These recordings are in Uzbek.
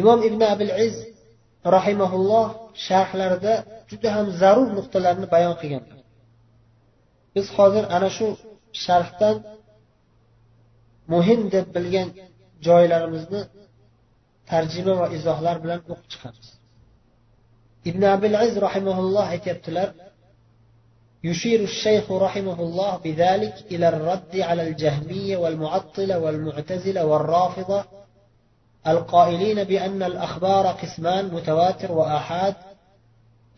imom ibn abil iz rahimaulloh sharhlarida juda ham zarur nuqtalarni bayon qilganlar biz hozir ana shu sharhdan muhim deb bilgan joylarimizni tarjima va izohlar bilan o'qib chiqamiz ibn abil iz rahimaulloh aytyaptilar يشير الشيخ رحمه الله بذلك إلى الرد على الجهمية والمعطلة والمعتزلة والرافضة القائلين بأن الأخبار قسمان متواتر وآحاد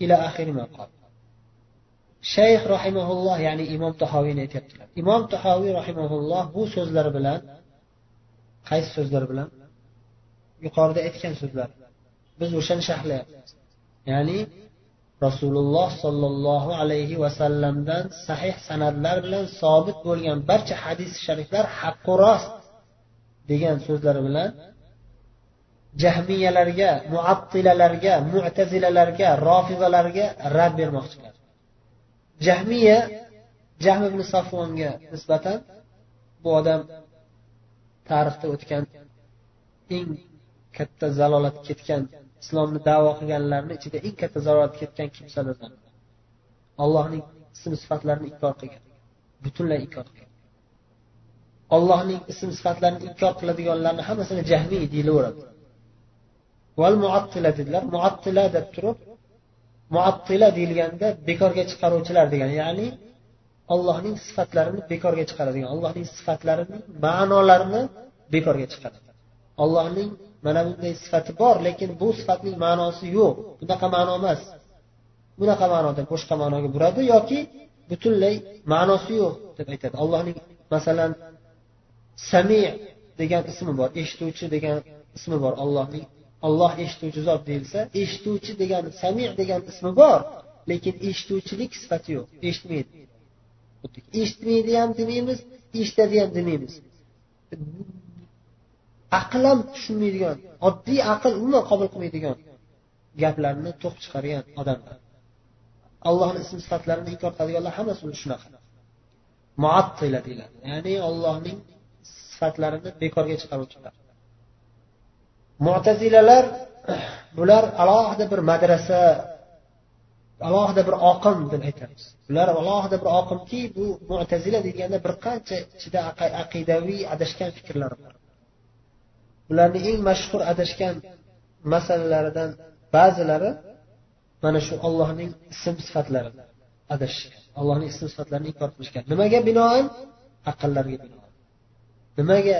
إلى آخر ما قال shayx rahimaulloh ya'ni imom tahoviyni aytyaptilar imom tahoviy rahimaulloh bu so'zlar bilan qaysi so'zlar bilan yuqorida aytgan so'zlar biz o'shani sharhlayapmiz ya'ni rasululloh sollallohu alayhi vasallamdan sahih san'atlar bilan sobit bo'lgan barcha hadis shariflar haqqu rost degan so'zlar bilan jahmiyalarga muattilalarga mu'tazilalarga rofizalarga rad bermoqchilar. Jahmiya jahm ibn safvonga nisbatan bu odam tarixda o'tgan eng katta zalolat ketgan islomni davo qilganlarni ichida eng katta zalolat ketgan kimsalardan. Allohning ism sifatlarini inkor qilgan butunlay inkor qilgan. Allohning ism sifatlarini inkor qiladiganlarni hammasini jahmiy deyilaveradi val muattila dedilar. Muattila deb turib muattila deyilganda bekorga chiqaruvchilar degani ya'ni allohning sifatlarini bekorga chiqaradigan allohning sifatlarini ma'nolarini bekorga chiqaradi. Allohning mana bunday sifati bor lekin bu sifatning ma'nosi yo'q. Bunaqa ma'no emas. Bunaqa ma'noda boshqa ma'noga buradi yoki butunlay ma'nosi yo'q deb aytadi. Allohning masalan sami degan ismi bor eshituvchi degan ismi bor allohning olloh eshituvchi zot deyilsa eshituvchi degan sami degan ismi bor lekin eshituvchilik sifati yo'q. Eshitmaydi. Eshitmaydi ham demaymiz eshitadi ham demaymiz. Aql ham tushunmaydigan oddiy aql umuman qabul qilmaydigan gaplarni to'qib chiqargan odamlar. Allohni ism sifatlarini inkor qiladiganlar hammasi shunaqa. Muattila deyiladi. Ya'ni ollohning sifatlarini bekorga chiqaruvchilar. Mo'tazilalar bular alohida bir madrasa alohida bir oqim deb aytamiz bular alohida bir oqimki bu mo'tazila deganda bir qancha ichida aqidaviy adashgan fikrlar bor. Bularni eng mashhur adashgan masalalaridan ba'zilari mana shu ollohning ism sifatlari adashishgan allohning ism sifatlarini inkor qilishgan. Nimaga binoan? Aqllarga binoan. Nimaga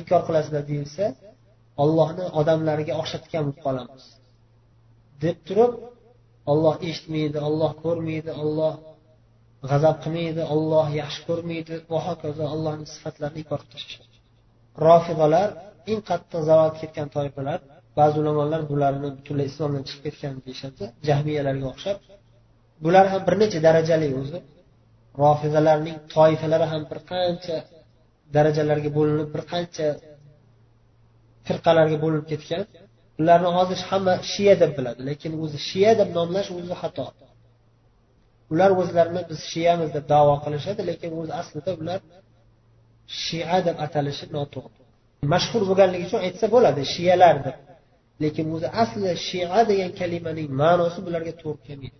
inkor qilasizlar deyilsa ollohni odamlarga o'xshatgan bo'lib qolamiz. Deb turib olloh eshitmaydi olloh ko'rmaydi olloh g'azab qilmaydi olloh yaxshi ko'rmaydi. Va hokazo allohning sifatlarini inkor qilib rofidalar eng qattiq zalolatga ketgan toifalar ba'zi ulamolar bularni butunlay islomdan chiqib ketgan deyishadi jahmiyalarga o'xshab. Bular ham bir necha darajali o'zi. Rofizalarning toifalari ham bir qancha darajalarga bo'linib bir qancha firqalarga bo'linib ketgan ularni hozir hamma shiya deb biladi lekin o'zi shiya deb nomlash o'zi xato. Ular o'zlarini biz shiyamiz deb davo qilishadi lekin o'zi aslida ular shia deb atalishi noto'g'ri. Mashhur bo'lganligi uchun aytsa bo'ladi shiyalar deb. Lekin o'zi asli shia degan kalimaning ma'nosi bularga to'g'ri kelmaydi.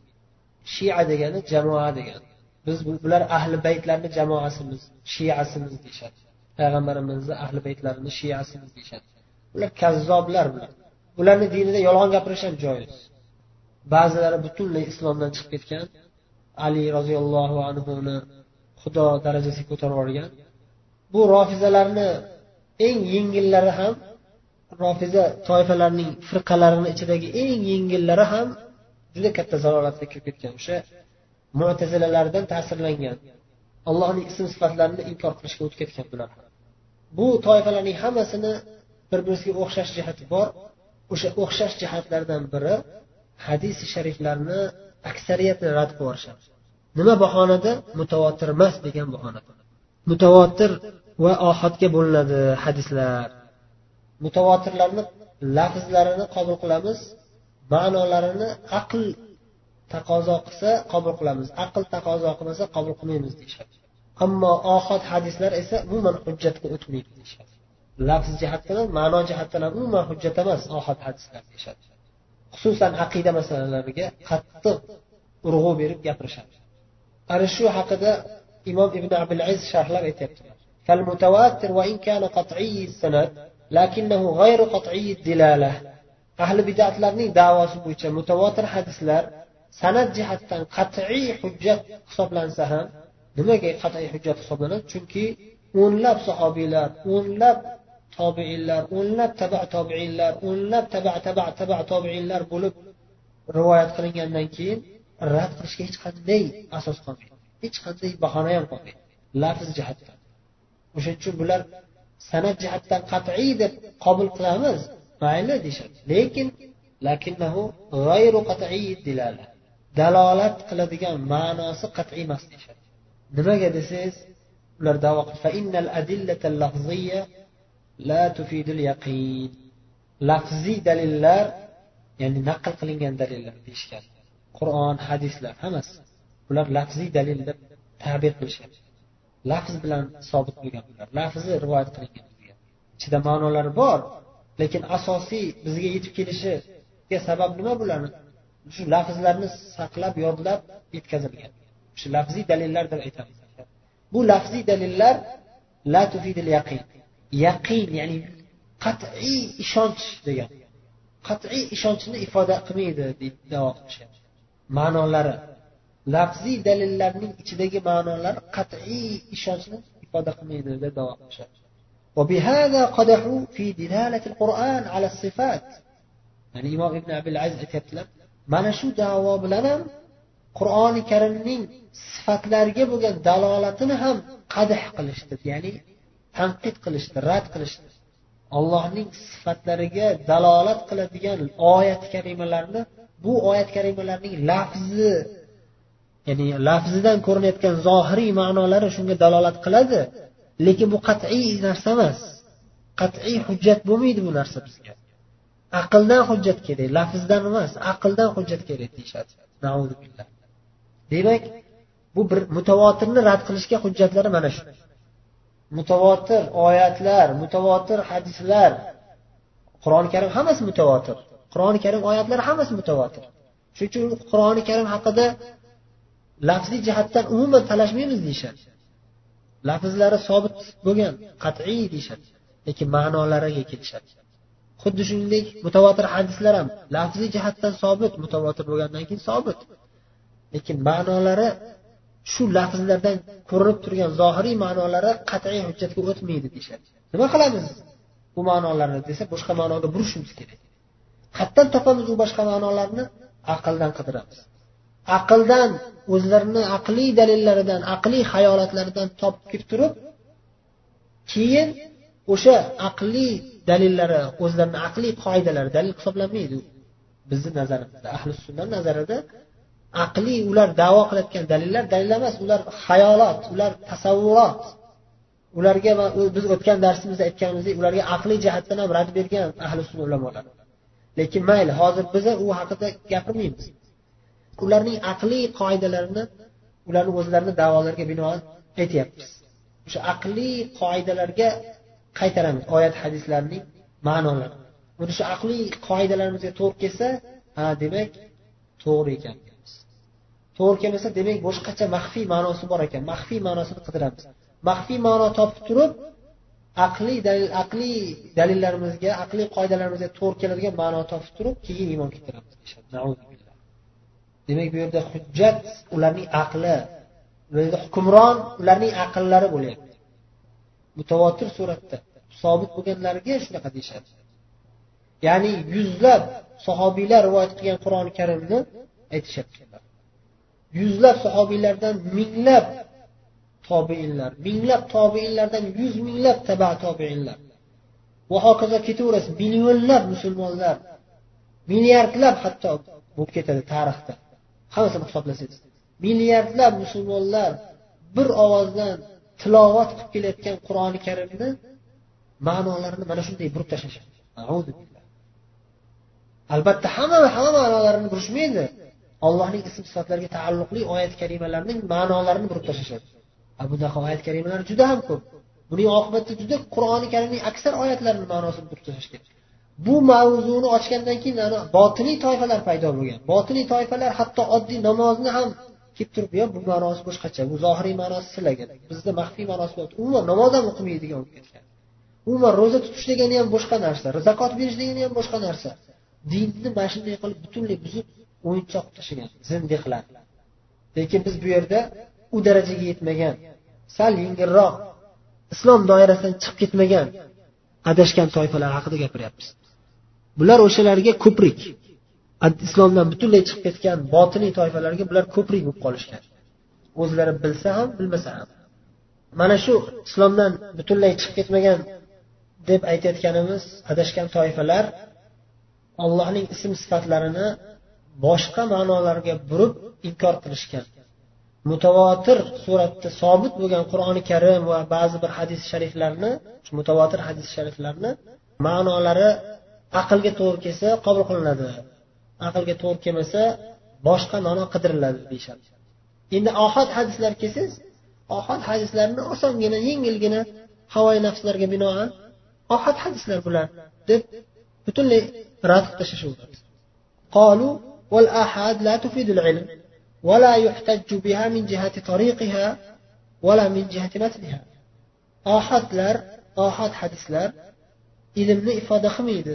Shia degani jamoa degani biz bular ahli baytlarni jamoasimiz shiasimiz deyishadi. Payg'ambarimizni ahli baytlarini shiasimiz deyishadi. Ular kazzoblar bular. Ularni dinida yolg'on gapirish ham joiz ba'zilari butunlay islomdan chiqib ketgan. Ali roziyallohu anhuni xudo darajasiga ko'tarib yuborgan. Bu rofizalarni eng yengillari ham rofiza toifalarining firqalarini ichidagi eng yengillari ham juda katta zalolatga kirib ketgan. O'sha mutazilalardan ta'sirlangan allohning ism sifatlarini inkor qilishga o'tib ketgan bular. Bu toifalarning hammasini bir birisiga o'xshash jihati bor. O'sha o'xshash jihatlardan biri hadis shariflarni aksariyatini rad qilib yuborishadi nima bahonada? Mutavotir emas degan bahonada. Mutavotir va ohatga bo'linadi hadislar. Mutavotirlarni lafzlarini qabul qilamiz ma'nolarini aql taqozo qilsa qabul qilamiz aql taqozo qilmasa qabul qilmaymiz deyishadi. Ammo ohat hadislar esa umuman hujjatga o'tmaydi deyishadi. lafz jihatdan ham ma'no jihatdan ham umuman hujjat emas ohad hadislar deyishadi xususan aqida masalalariga qattiq urg'u berib gapirishadi ana shu haqida imom ibn abil aziz sharhlab aytyaptilar فالمتواتر وإن كان قطعي السند لكنه غير قطعي الدلالة ahli bidatlarning davosi bo'yicha mutavotir hadislar san'at jihatdan qat'iy hujjat hisoblansa ham nimaga qat'iy hujjat hisoblanadi chunki o'nlab sahobiylar o'nlab tobiinlar o'nlab taba tobiinlar o'nlab taba taba taba tobiinlar bo'lib rivoyat qilingandan keyin rad qilishga hech qanday asos qolmaydi. Hech qanday bahona ham qolmaydi. Lafz jihatdan. O'shaning uchun bular san'at jihatdan qat'iy deb qabul qilamiz. Mayli deyishadi. Lekin dalolat qiladigan ma'nosi qat'iy emas deyishadi. Nimaga desangiz ular davo lafziy dalillar ya'ni naql qilingan dalillar deyishgan. Qur'on hadislar hammasi. Bular lafziy dalil deb tabir qilishgan. Lafz bilan sobit bo'lgan bular lafzi rivoyat qilingan ichida ma'nolari bor lekin asosiy bizga yetib kelishiga sabab nima bularni shu lafzlarni saqlab yodlab yetkazilgan. Shu lafziy dalillar deb aytamiz. Bu lafziy dalillar la tufidil yaqin. yaqin ya'ni qat'iy ishonch degan qat'iy ishonchni ifoda qilmaydi deydi davo qilishyapti ma'nolari lafziy dalillarning ichidagi ma'nolar qat'iy ishonchni ifoda qilmaydi deb davo qilishadi وبهذا قدحوا في دلالة القرآن على الصفات يعني إمام ابن أبي العز aytyaptilar mana shu davo bilan ham qur'oni karimning sifatlariga bo'lgan dalolatini ham qadh qilishdi ya'ni tanqid qilishdi rad qilishdi allohning sifatlariga dalolat qiladigan oyat karimalarni bu oyat karimalarning lafzi ya'ni lafzidan ko'rinayotgan zohiriy ma'nolari shunga dalolat qiladi. Lekin bu qat'iy narsa emas. Qat'iy hujjat bo'lmaydi bu narsa bizga. Aqldan hujjat kerak lafzdan emas aqldan hujjat kerak deyishadi. Demak bu bir mutavotirni rad qilishga hujjatlari mana shu. Mutavotir oyatlar mutavotir hadislar. Qur'oni karim hammasi mutavotir. Qur'oni karim oyatlari hammasi mutavotir. Shuning uchun qur'oni karim haqida lafziy jihatdan umuman talashmaymiz deyishadi. Lafzlari sobit bo'lgan qat'iy deyishadi lekin ma'nolariga kelishadi. Xuddi shuningdek mutavotir hadislar ham lafziy jihatdan sobit mutavotir bo'lgandan keyin sobit. Lekin ma'nolari shu lafzlardan ko'rinib turgan zohiriy ma'nolari qat'iy hujjatga o'tmaydi deyishadi. Nima qilamiz bu ma'nolarni desa boshqa ma'noga burishimiz kerak. Qayerdan topamiz u boshqa ma'nolarni aqldan qidiramiz. Aqldan o'zlarini aqliy dalillaridan aqliy hayolatlaridan topib kelib turib keyin o'sha aqliy dalillari o'zlarini aqliy qoidalari dalil hisoblanmaydi bizni nazarimizda ahli sunna nazarida aqliy ular davo qilayotgan dalillar dalil emas ular hayolot ular tasavvurot. Ularga biz o'tgan darsimizda aytganimizdek ularga aqliy jihatdan ham rad bergan ahli sunna ulamolar. Lekin mayli hozir biza u haqida gapirmaymiz. Ularning aqliy qoidalarini ularni o'zlarini davolariga binoan aytyapmiz. O'sha aqliy qoidalarga qaytaramiz oyat hadislarning ma'nolarini mana shu aqliy qoidalarimizga to'g'ri kelsa ha demak to'g'ri ekan. To'g'ri kelmasa demak boshqacha maxfiy ma'nosi bor ekan. Maxfiy ma'nosini qidiramiz. Maxfiy ma'no topib turib aqliy dalil aqliy dalillarimizga aqliy qoidalarimizga to'g'ri keladigan ma'no topib turib keyin iymon keltiramiz demak bu yerda hujjat ularning aqli bu yerda hukmron ularning aqllari bo'lyapti. Mutavotir suratda sobit bo'lganlariga shunaqa deyishadi. Ya'ni yuzlab sahobiylar rivoyat qilgan qur'oni karimni aytishyapti yuzlab sahobiylardan minglab tobeinlar minglab tobeinlardan yuz minglab taba tobeinlar va hokazo ketaverasiz millionlab musulmonlar milliardlab hatto bo'lib ketadi tarixda. Hammasini hisoblasangiz. Milliardlab musulmonlar bir ovozdan tilovat qilib kelayotgan qur'oni karimni ma'nolarini mana shunday burib tashlashadi. Albatta hamma hamma ma'nolarini burishmaydi. Allohning ism sifatlariga taalluqli oyat karimalarning ma'nolarini burib tashlashadi. Bunaqa oyat karimalar juda ham ko'p. Buning oqibatida juda qur'oni karimning aksar oyatlarini ma'nosini burib tashlashgan bu mavzuni ochgandan keyin botiniy toifalar paydo bo'lgan. Botiniy toifalar hatto oddiy namozni ham kelib turib yo bu ma'nosi boshqacha bu zohiriy ma'nosi sizlarga bizda maxfiy ma'nosi umuman namoz ham o'qimaydigan bo'lib ketgan. Umuman ro'za tutish degani ham boshqa narsa zakot berish degani ham boshqa narsa. Dinni mana shunday qilib butunlay buzib o'yinchoq qilib tashlagan zindiqlar lekin biz bu yerda u darajaga yetmagan. Sal yengilroq islom doirasidan chiqib ketmagan adashgan toifalar haqida gapiryapmiz. Bular o'shalarga ko'prik islomdan butunlay chiqib ketgan botiniy toifalarga bular ko'prik bo'lib qolishgan. O'zlari bilsa ham bilmasa ham. Mana shu islomdan butunlay chiqib ketmagan deb aytayotganimiz adashgan toifalar allohning ism sifatlarini boshqa ma'nolarga burib inkor qilishgan. Mutavotir suratda sobit bo'lgan qur'oni karim va ba'zi bir hadis shariflarni mutavotir hadis shariflarni ma'nolari aqlga to'g'ri kelsa qabul qilinadi. Aqlga to'g'ri kelmasa boshqa ma'no qidiriladi deyishadi. Endi ohat hadislar kelsangiz ohat hadislarni osongina yengilgina havoyi nafslarga binoan ohat hadislar bular deb butunlay rad qilib tashlashuvdi والآحاد لا تفيد العلم ولا يحتج بها من جهة طريقها ولا من جهة متنها آحادlar ohod hadislar ilmni ifoda qilmaydi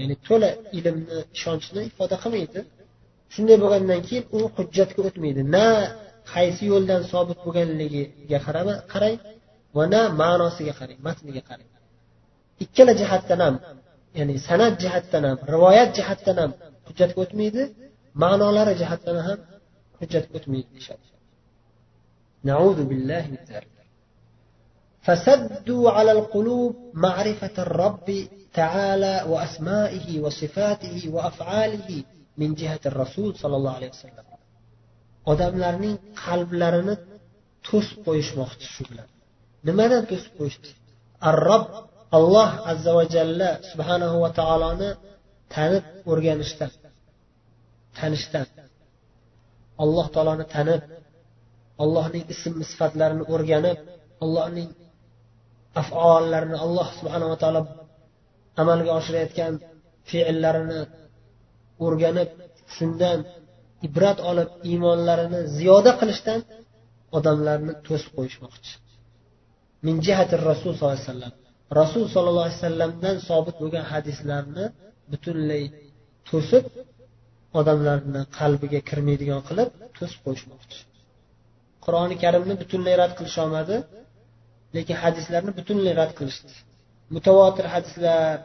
ya'ni to'la ilmni ishonchni ifoda qilmaydi shunday bo'lgandan keyin u hujjatga o'tmaydi na qaysi yo'ldan sobit bo'lganligiga qarang va na ma'nosiga qarang matniga qarang ikkala jihatdan ham ya'ni san'at jihatdan ham rivoyat jihatdan ham hujjatga o'tmaydi ma'nolari jihatdan ham hujjatga o'tmaydi deyishadi فسدوا على القلوب معرفة الرب تعالى وأسمائه وصفاته وأفعاله من جهة الرسول صلى الله عليه وسلم odamlarning qalblarini to'sib qo'yishmoqchi shu bilan nimadan to'sib qo'yishdi arrob alloh azza va jalla subhanahu va taoloni tanib o'rganishdan Tanishdan. Alloh taoloni tanib allohning ism sifatlarini o'rganib allohning afollarini alloh subhanava taolo amalga oshirayotgan fe'llarini o'rganib shundan ibrat olib iymonlarini ziyoda qilishdan odamlarni to'sib qo'yishmoqchi. Min jihati rasul sollallohu alayhi vasallam. Rasul sollallohu alayhi vasallamdan sobit bo'lgan hadislarni butunlay to'sib odamlarni qalbiga kirmaydigan qilib to'sib qo'yishmoqchi. Qur'oni karimni butunlay rad qilisholmadi lekin hadislarni butunlay rad qilishdi. Mutavotir hadislar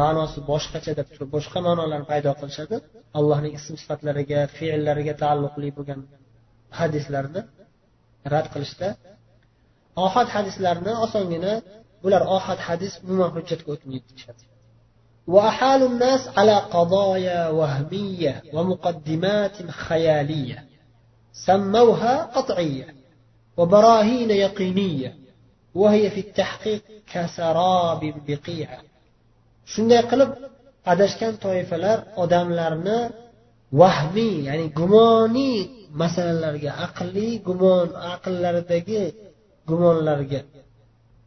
ma'nosi boshqacha deb turib boshqa ma'nolarni paydo qilishadi. Allohning ism sifatlariga fe'llariga taalluqli bo'lgan hadislarni rad qilishda ohad hadislarni osongina bular ohad hadis umuman hujjatga o'tmaydi deyishadi وأحال الناس على قضايا وهمية ومقدمات خيالية سموها قطعية وبراهين يقينية وهي في التحقيق كسراب بقيعة. شن يقلب adashgan toifalar odamlarni مثلا لارجا عقلي masalalarga عقل gumon aqllaridagi لارجا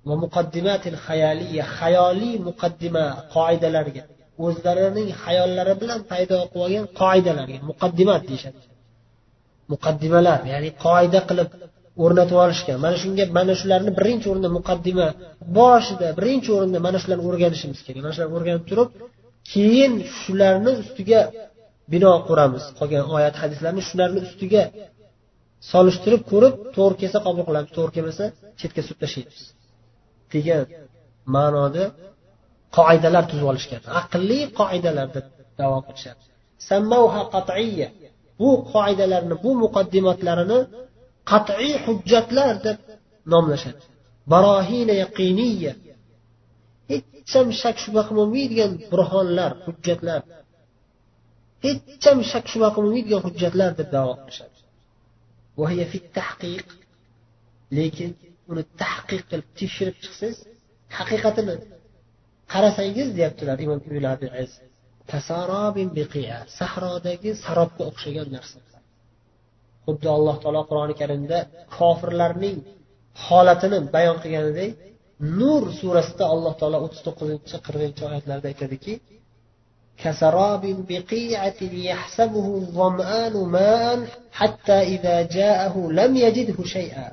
va muqaddimatil hayaliya hayoliy muqaddima qoidalarga o'zlarining hayollari bilan paydo qilib olgan qoidalarga muqaddimat deyishadi. Muqaddimalar ya'ni qoida qilib o'rnatib olishgan. Mana shunga mana shularni birinchi o'rinda muqaddima boshida birinchi o'rinda mana shularni o'rganishimiz kerak. Mana shularni o'rganib turib keyin shularni ustiga bino quramiz. Qolgan oyat hadislarni shularni ustiga solishtirib ko'rib to'g'ri kelsa qabul qilamiz. To'g'ri kelmasa chetga surib tashlaymiz degan ma'noda qoidalar tuzib olishgan. Aqlli qoidalar deb davo qilishadi bu qoidalarni bu muqaddimatlarini qat'iy hujjatlar deb nomlashadi. Barohina yaqiniya hech ham shak shubha qilolmaydigan burhonlar hujjatlar. Hech ham shak shubha qilolmaydigan hujjatlar deb davo qilishadi. Lekin uni tahqiq qilib tekshirib chiqsangiz haqiqatini qarasangiz deyaptilar imom sahrodagi sarobga o'xshagan narsa xuddi alloh taolo qur'oni karimda kofirlarning holatini bayon qilganidek nur surasida alloh taolo o'ttiz to'qqizinchi qirqinchi oyatlarda aytadiki كسراب بقيعة يحسبه الظمآن ماء حتى إذا جاءه لم يجده شيئا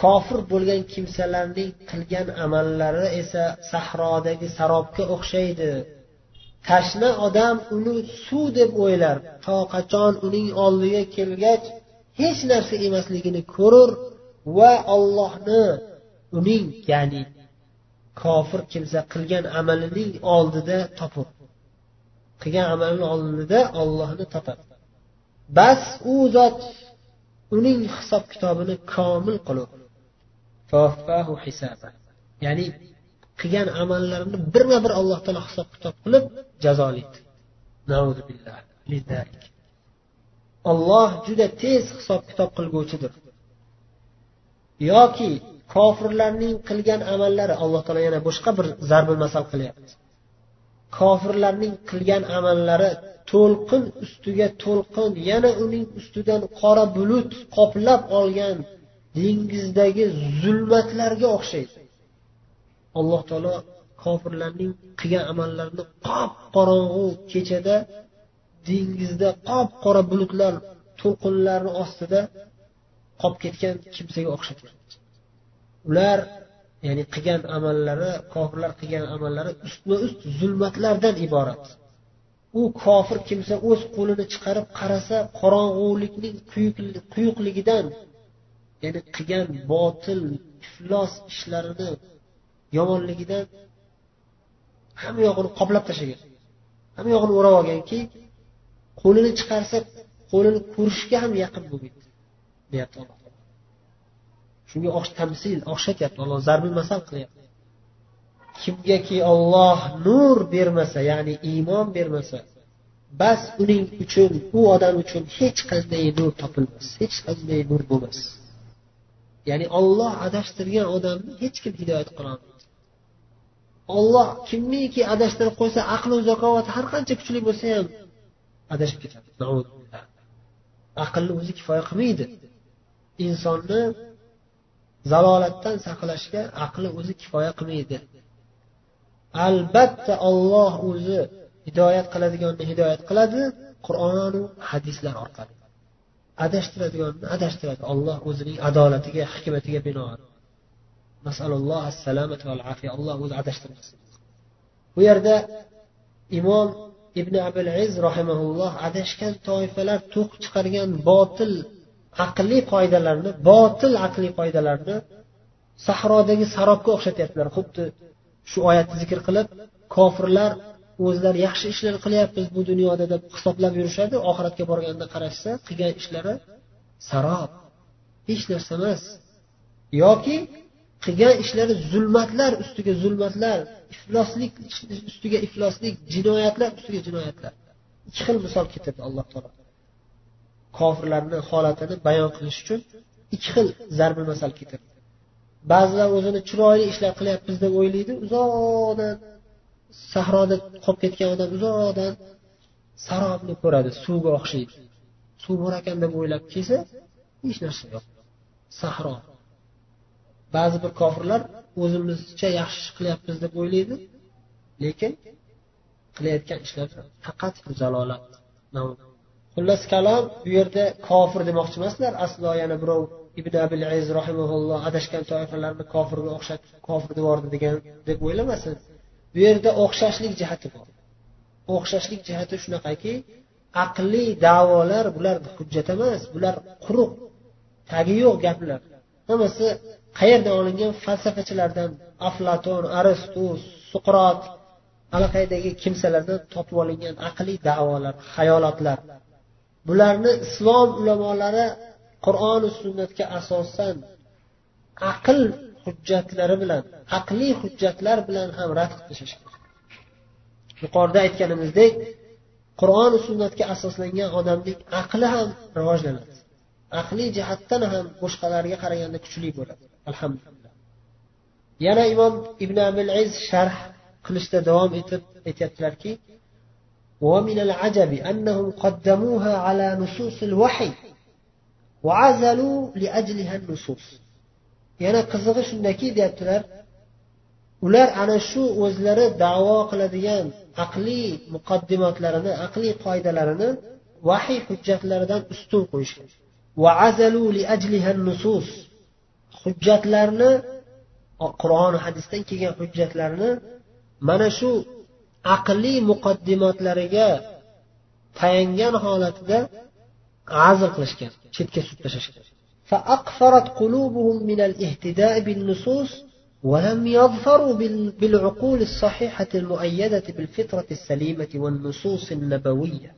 Kofir bo'lgan kimsalarning qilgan amallari esa sahrodagi sarobga o'xshaydi. Tashna odam uni suv deb o'ylar. To qachon uning oldiga kelgach hech narsa emasligini ko'rur va ollohni uning ya'ni kofir kimsa qilgan amalining oldida topur. Qilgan amalini oldida ollohni topadi. Bas u zot uning hisob kitobini komil qilur. Ya'ni qilgan amallarini birma bir alloh taolo hisob kitob qilib jazolaydi olloh juda tez hisob kitob qilguvchidir. Yoki kofirlarning qilgan amallari alloh taolo yana boshqa bir zarbil masal qilyapti. Kofirlarning qilgan amallari to'lqin ustiga to'lqin yana uning ustidan qora bulut qoplab olgan dengizdagi zulmatlarga o'xshaydi. Alloh taolo kofirlarning qilgan amallarini qop qorong'u kechada dengizda qop qora bulutlar to'lqinlarni ostida qolib ketgan kimsaga o'xshatgan. Ular ya'ni qilgan amallari kofirlar qilgan amallari ustma ust zulmatlardan iborat. U kofir kimsa o'z qo'lini chiqarib qarasa qorong'ulikning quyuqligidan ya'ni qilgan botil iflos ishlarini yomonligidan hamma yog'ini qoplab tashlagan hamma yog'ini o'rab olganki qo'lini chiqarsa qo'lini ko'rishga ham yaqin bo'lmaydi deyapti alloh shunga tamsil o'xshatyapti alloh zarbil masal qilyapti. Kimgaki olloh nur bermasa ya'ni iymon bermasa bas uning uchun u odam uchun hech qanday nur topilmas hech qanday nur bo'lmas. Ya'ni olloh adashtirgan odamni hech kim hidoyat qilolmaydi olloh kimniki adashtirib qo'ysa aqli zakovati har qancha kuchli bo'lsa ham adashib ketadi. Aqlni o'zi kifoya qilmaydi. Insonni zalolatdan saqlashga aqli o'zi kifoya qilmaydi. Albatta olloh o'zi hidoyat qiladiganni hidoyat qiladi qur'onu hadislar orqali. Adashtiradiganni adashtiradi. Olloh o'zining adolatiga hikmatiga binoan. Masalulloh assalomat val afiya. Alloh o'zi adashtirmasin. Bu yerda imom ibn abul iz rahimaulloh adashgan toifalar to'q chiqargan botil aqliy qoidalarni botil aqliy qoidalarni sahrodagi sarobga o'xshatyaptilar. Xuddi shu oyatni zikr qilib kofirlar o'zlari yaxshi ishlar qilyapmiz bu dunyoda deb hisoblab yurishadi oxiratga borganda qarashsa qilgan ishlari sarob hech narsa emas. Yoki qilgan ishlari zulmatlar ustiga zulmatlar ifloslik ustiga ifloslik jinoyatlar ustiga jinoyatlar. Ikki xil misol keltirdi alloh taolo. Kofirlarni holatini bayon qilish uchun ikki xil zarbi masal keltirdi. Ba'zilar o'zini chiroyli ishlar qilyapmiz deb o'ylaydi uzoqdan sahroda qolib ketgan odam uzoqdan sarobni ko'radi suvga o'xshaydi. Suv bor ekan deb o'ylab kelsa hech narsa yo'q. Sahro. Ba'zi bir kofirlar o'zimizcha yaxshi ish qilyapmiz deb o'ylaydi lekin qilayotgan ishlari faqat jalolat. Xullas kalom bu yerda kofir demoqchi emaslar. Aslo yana birov ibn abil aziz rahimaulloh adashgan toifalarni kofirga o'xshatib kofir debordi degan deb o'ylamasin. Bu yerda o'xshashlik jihati bor. O'xshashlik jihati shunaqaki aqliy davolar bular hujjat emas bular quruq tagi yo'q gaplar. Hammasi qayerdan olingan? Falsafachilardan aflaton aristu suqrot allaqaydagi kimsalardan topib olingan aqliy davolar hayolotlar bularni islom ulamolari qur'oni sunnatga asosan aql hujjatlari bilan aqliy hujjatlar bilan ham rad qilib tashlash kerak yuqorida aytganimizdek qur'oni sunnatga asoslangan odamning aqli ham rivojlanadi aqliy jihatdan ham boshqalarga qaraganda kuchli bo'ladi alhamdulillah yana imom ibn abil iz sharh qilishda davom etib aytyaptilarki ومن العجب أنهم قدموها على نصوص الوحي وعزلوا لأجلها النصوص yana qizig'i shundaki deyaptilar. Ular ana shu o'zlari davo qiladigan aqliy muqaddimotlarini aqliy qoidalarini vahiy hujjatlaridan ustun qo'yishgan. Hujjatlarni qur'on hadisdan kelgan hujjatlarni mana shu aqliy muqaddimotlariga tayangan holatida azl qilishgan chetga surib tashlashgan. فأقفرت قلوبهم من الاهتداء بالنصوص ولم يظفروا بالعقول الصحيحة المؤيدة بالفطرة السليمة والنصوص النبوية.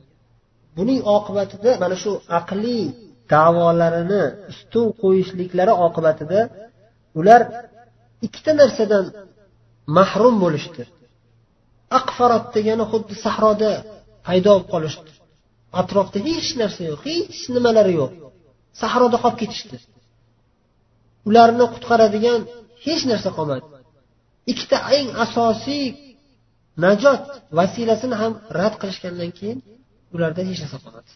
بني أقبت ده من شو؟ أقلي دعوالرنا استو قويش لكلار أقبت ده ولار اكتنر سدن محروم بولشتر أقفرت ديانا خد صحراء ده هيدا بقلشتر أطرافته هيش نفسه هيش نمالر يوخي sahroda qolib ketishdi. Ularni qutqaradigan hech narsa qolmadi. Ikkita eng asosiy najot vasilasini ham rad qilishgandan keyin ularda hech narsa qolmadi.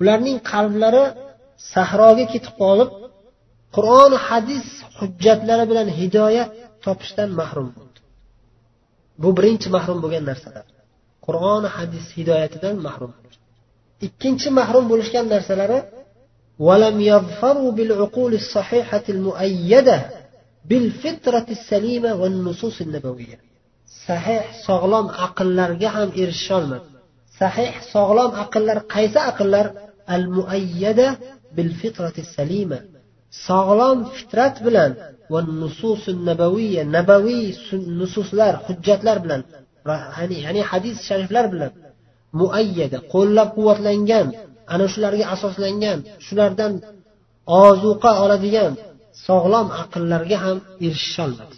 Ularning qalblari sahroga ketib qolib qur'on hadis hujjatlari bilan hidoyat topishdan mahrum bo'ldi. Bu birinchi mahrum bo'lgan narsalar. qur'on hadis hidoyatidan mahrum ikkinchi mahrum bo'lishgan narsalari ولم يظفروا بالعقول الصحيحة المؤيدة بالفطرة السليمة والنصوص النبوية صحيح sog'lom aqllarga ham erishisholmadi sahih sog'lom aqllar qaysi aqllar al muayyada bil fitrati salima sog'lom fitrat bilan va nusus nabaviya nabaviy nususlar hujjatlar bilan ya'ni hadis shariflar bilan muayyada qo'llab quvvatlangan ana shularga asoslangan shulardan ozuqa oladigan sog'lom aqllarga ham erishisholmadi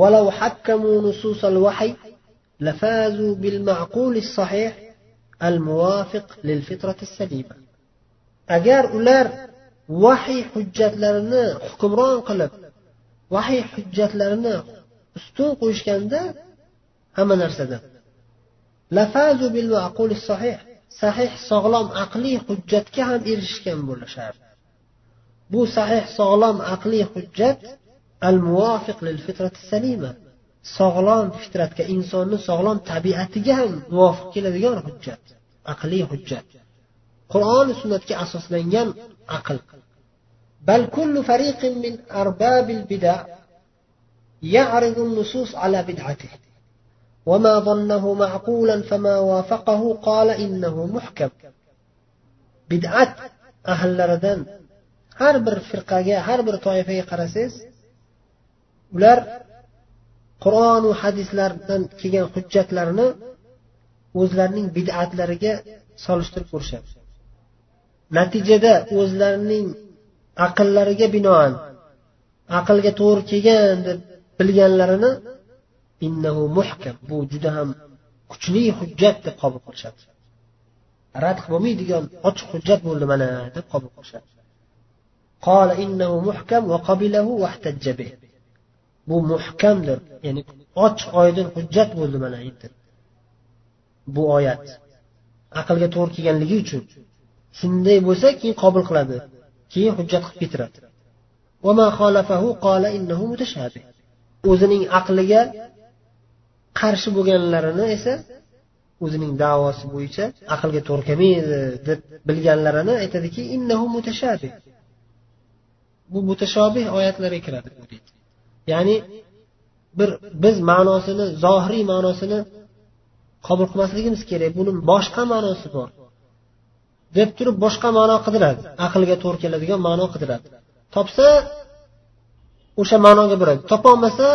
ولو حكموا نصوص الوحي لفازوا بالمعقول الصحيح الموافق للفطرة السليمة agar ular vahiy hujjatlarini hukmron qilib vahiy hujjatlarini ustun qo'yishganda hamma narsada sahih sog'lom aqliy hujjatga ham erishgan bo'lishardi bu sahih sog'lom aqliy hujjat al muvofiq lil fitrati salima sog'lom fitratga insonni sog'lom tabiatiga ham muvofiq keladigan hujjat aqliy hujjat qur'oni sunnatga asoslangan aql بل كل فريق من أرباب البدع يعرض النصوص على بدعته وما ظنه معقولا فما وافقه قال إنه محكم بدعة أهل لردن har bir firqaga har bir toifaga qarasangiz ular qur'onu hadislardan kelgan hujjatlarni o'zlarining bid'atlariga solishtirib ko'rishadi natijada o'zlarining aqllariga binoan aqlga to'g'ri kelgan deb bilganlarini innahu muhkam bu juda ham kuchli hujjat deb qabul qilishadi rad bo'lmaydigan ochiq hujjat bo'ldi mana deb qabul qilishadi قال إنه محكم وقبله واحتج به bu muhkamdir ya'ni ochiq oydin hujjat bo'ldi mana endi bu oyat aqlga to'g'ri kelganligi uchun shunday bo'lsa keyin qabul qiladi keyin hujjat qilib ketiradi o'zining aqliga qarshi bo'lganlarini esa o'zining davosi bo'yicha aqlga to'g'ri kelmaydi deb bilganlarini aytadiki innahu mutashabih. Bu mutashobih oyatlarga kiradi. Deydi ya'ni bir biz ma'nosini zohiriy ma'nosini qabul qilmasligimiz kerak. Buni boshqa ma'nosi bor. Deb turib boshqa ma'no qidiradi. Aqlga to'g'ri keladigan ma'no qidiradi. Topsa o'sha ma'noga boradi. Topolmasa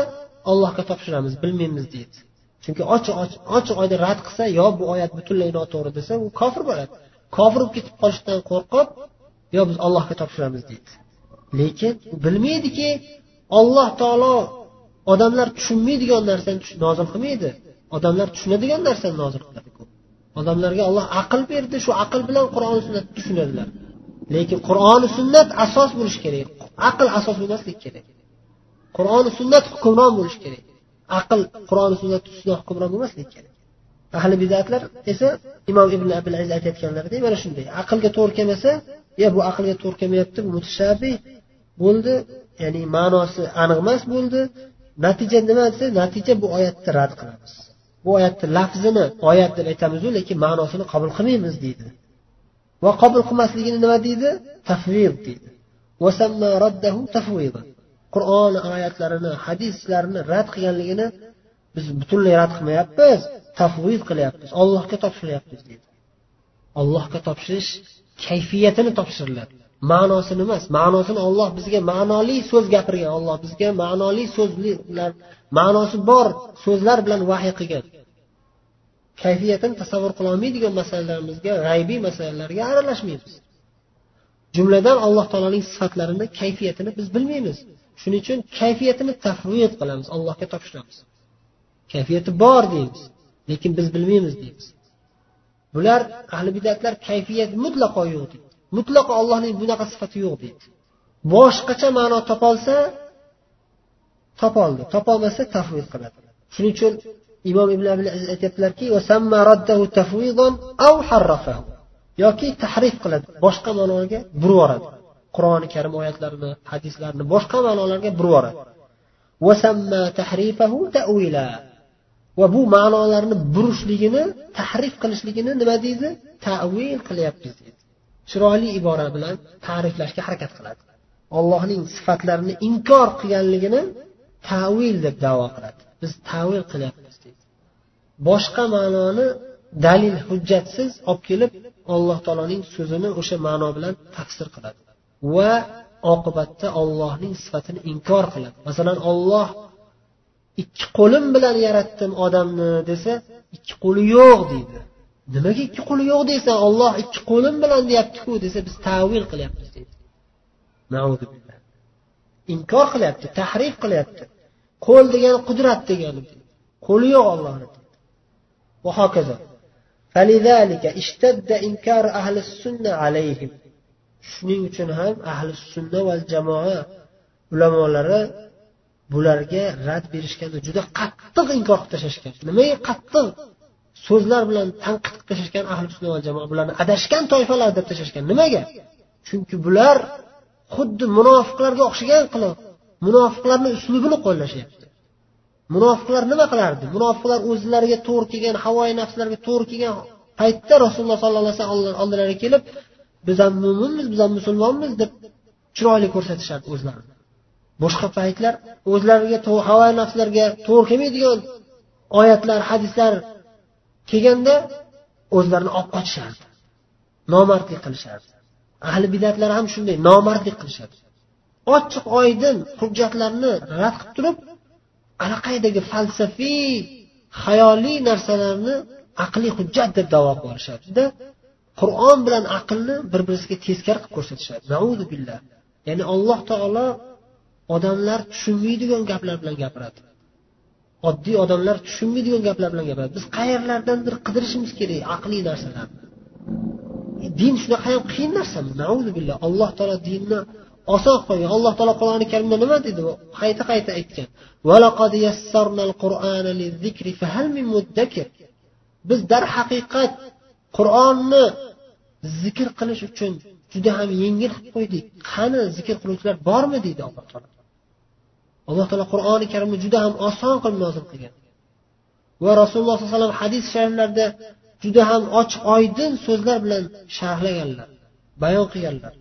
allohga topshiramiz bilmaymiz deydi. Chunki ochiq ochiq oydin rad qilsa yo bu oyat butunlay noto'g'ri desa u kofir bo'ladi. Kofir bo'lib ketib qolishdan qo'rqib yo biz allohga topshiramiz deydi. Lekin u bilmaydiki alloh taolo odamlar tushunmaydigan narsani nozil qilmaydi. Odamlar tushunadigan narsani nozil qiladi odamlarga olloh aql berdi shu aql bilan qur'oni sunnatni tushunadilar. Lekin qur'oni sunnat asos bo'lishi kerak. Aql asos bo'lmasligi kerak. Qur'oni sunnat hukmron bo'lishi kerak. Aql qur'oni sunnat ustida hukmron bo'lmasligi kerak ahli bidatlar esa imom ibn abil aziz aytayotganlaridek mana shunday. Aqlga to'g'ri kelmasa yo bu aqlga to'g'ri kelmayapti bu mutashabiy bo'ldi ya'ni ma'nosi aniq emas bo'ldi natija nima desa natija bu oyatni rad qilamiz. Bu oyatni lafzini oyat deb aytamizu lekin ma'nosini qabul qilmaymiz deydi. Va qabul qilmasligini nima deydi? Tafvid deydi. Qur'on oyatlarini hadislarni rad qilganligini biz butunlay rad qilmayapmiz tafvid qilyapmiz ollohga topshiryapmiz deydi. Ollohga topshirish kayfiyatini topshiriladi ma'nosini emas ma'nosini olloh bizga ma'noli so'z gapirgan olloh bizga ma'noli so'zlar ma'nosi bor so'zlar bilan vahiy qilgan. Kayfiyatini tasavvur qilolmaydigan masalalarimizga g'aybiy masalalarga aralashmaymiz. Jumladan alloh taoloning sifatlarini kayfiyatini biz bilmaymiz. Shuning uchun kayfiyatini tafvid qilamiz allohga topshiramiz. Kayfiyati bor deymiz lekin biz bilmaymiz deymiz. Bular ahli bidatlar kayfiyat mutlaqo yo'q deydi. Mutlaqo allohning bunaqa sifati yo'q deydi. Boshqacha ma'no topolsa topoldi topolmasa tafvid qiladi. Shuning uchun imom ibn abil aziz aytyaptilarki yoki tahrif qiladi boshqa ma'noga burib yuboradi. Qur'oni karim oyatlarini hadislarni boshqa ma'nolarga burib yuboradi. Va bu ma'nolarni burishligini tahrif qilishligini nima deydi? Tavil qilyapmiz deydi. Chiroyli ibora bilan ta'riflashga harakat qiladi. Allohning sifatlarini inkor qilganligini tavil deb davo qiladi. Biz tavil qilyapmiz deydi. Boshqa ma'noni dalil hujjatsiz olib kelib alloh taoloning so'zini o'sha ma'no bilan tafsir qiladi. va oqibatda ollohning sifatini inkor qiladi masalan olloh ikki qo'lim bilan yaratdim odamni desa ikki qo'li yo'q deydi nimaga ikki qo'li yo'q deysan olloh ikki qo'lim bilan deyaptiku desa biz tavil qilyapmiz deydi inkor qilyapti tahrif qilyapti qo'l degani qudrat degani qo'li yo'q ollohni va hokazo فلذلك اشتد إنكار أهل السنة عليهم shuning uchun ham ahli sunna va jamoa ulamolari bularga rad berishganda juda qattiq inkor qilib tashlashgan. Nimaga qattiq? So'zlar bilan tanqid qilib tashlashgan ahli sunna va jamoa bularni adashgan toifalar deb tashlashgan. Nimaga? Chunki bular xuddi munofiqlarga o'xshagan qilib munofiqlarni uslubini qo'llashyapti. Munofiqlar nima qilardi? Munofiqlar o'zlariga to'g'ri kelgan havoyi nafslarga to'g'ri kelgan paytda rasululloh sollallohu alayhi vasallam oldilariga kelib biz ham mo'minmiz biz ham musulmonmiz deb chiroyli ko'rsatishardi o'zlarini boshqa paytlar o'zlariga havo nafslarga to'g'ri kelmaydigan oyatlar hadislar kelganda o'zlarini olib qochishardi nomardlik qilishardi. Ahli bidatlar ham shunday nomardlik qilishadi ochiq oydin hujjatlarni rad qilib turib allaqaydagi falsafiy xayoliy narsalarni aqliy hujjat deb davo qilib yuborishadi qur'on bilan aqlni bir birisiga teskari qilib ko'rsatishadi. Billah. Ya'ni alloh taolo odamlar tushunmaydigan gaplar bilan gapiradi. Oddiy odamlar tushunmaydigan gaplar bilan gapiradi. Biz qayerlardandir qidirishimiz kerak aqliy narsalarni? E, din shunaqa ham qiyin narsa billah. Alloh taolo dinni oson qo'ygan alloh taolo qur'oni karimda nima dedi? Qayta qayta aytgan. Biz darhaqiqat qur'onni zikr qilish uchun juda ham yengil qilib qo'ydik. Qani zikr qiluvchilar bormi deydi alloh taolo. Alloh taolo qur'oni karimni juda ham oson qilib nozil qilgan. Va rasululloh sollallohu alayhi vasallam hadis shariflarida juda ham ochiq oydin so'zlar bilan sharhlaganlar bayon qilganlar.